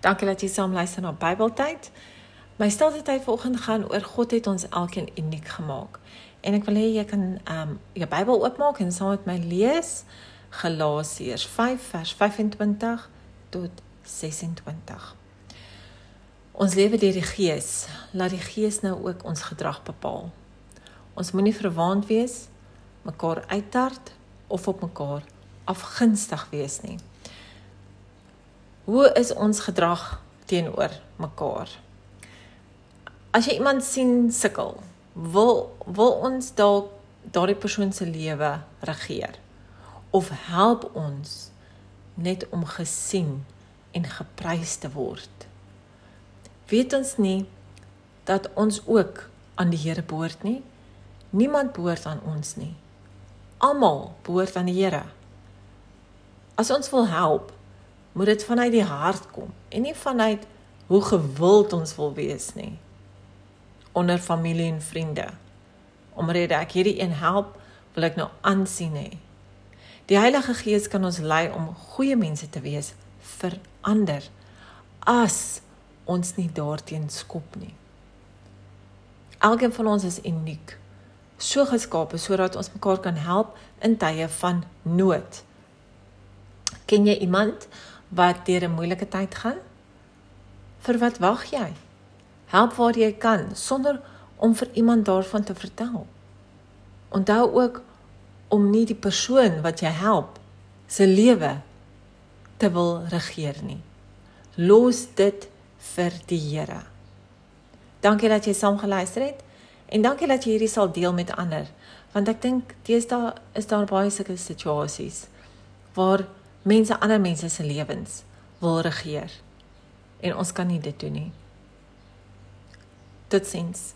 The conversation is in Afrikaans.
Dankie dat jy saam luister na Bybeltyd. My stilte tyd vanoggend gaan oor God het ons elkeen uniek gemaak. En ek wil hê jy kan ehm um, jou Bybel oopmaak en saam met my lees Galasiërs 5 vers 25 tot 26. Ons lewe deur die Gees. Laat die Gees nou ook ons gedrag bepaal. Ons moenie verwaand wees, mekaar uittart of op mekaar afgunstig wees nie. Hoe is ons gedrag teenoor mekaar? As jy iemand sien sukkel, wil wil ons dalk daardie persoon se lewe regeer of help ons net om gesien en geprys te word. Weet ons nie dat ons ook aan die Here behoort nie? Niemand behoort aan ons nie. Almal behoort aan die Here. As ons wil help, moet dit vanuit die hart kom en nie vanuit hoe gewild ons wil wees nie onder familie en vriende. Omdat ek hierdie een help wil ek nou aansien hê. Die Heilige Gees kan ons lei om goeie mense te wees vir ander as ons nie daarteen skop nie. Elkeen van ons is uniek so geskape sodat ons mekaar kan help in tye van nood. Ken jy iemand wat deur 'n moeilike tyd gaan? Vir wat wag jy? Help waar jy kan sonder om vir iemand daarvan te vertel. Onthou ook om nie die persoon wat jy help se lewe te wil regeer nie. Los dit vir die Here. Dankie dat jy saam geluister het en dankie dat jy hierdie sal deel met ander want ek dink deesdae is daar baie sulke situasies waar mense ander mense se lewens wil regeer. En ons kan nie dit doen nie. Totsiens.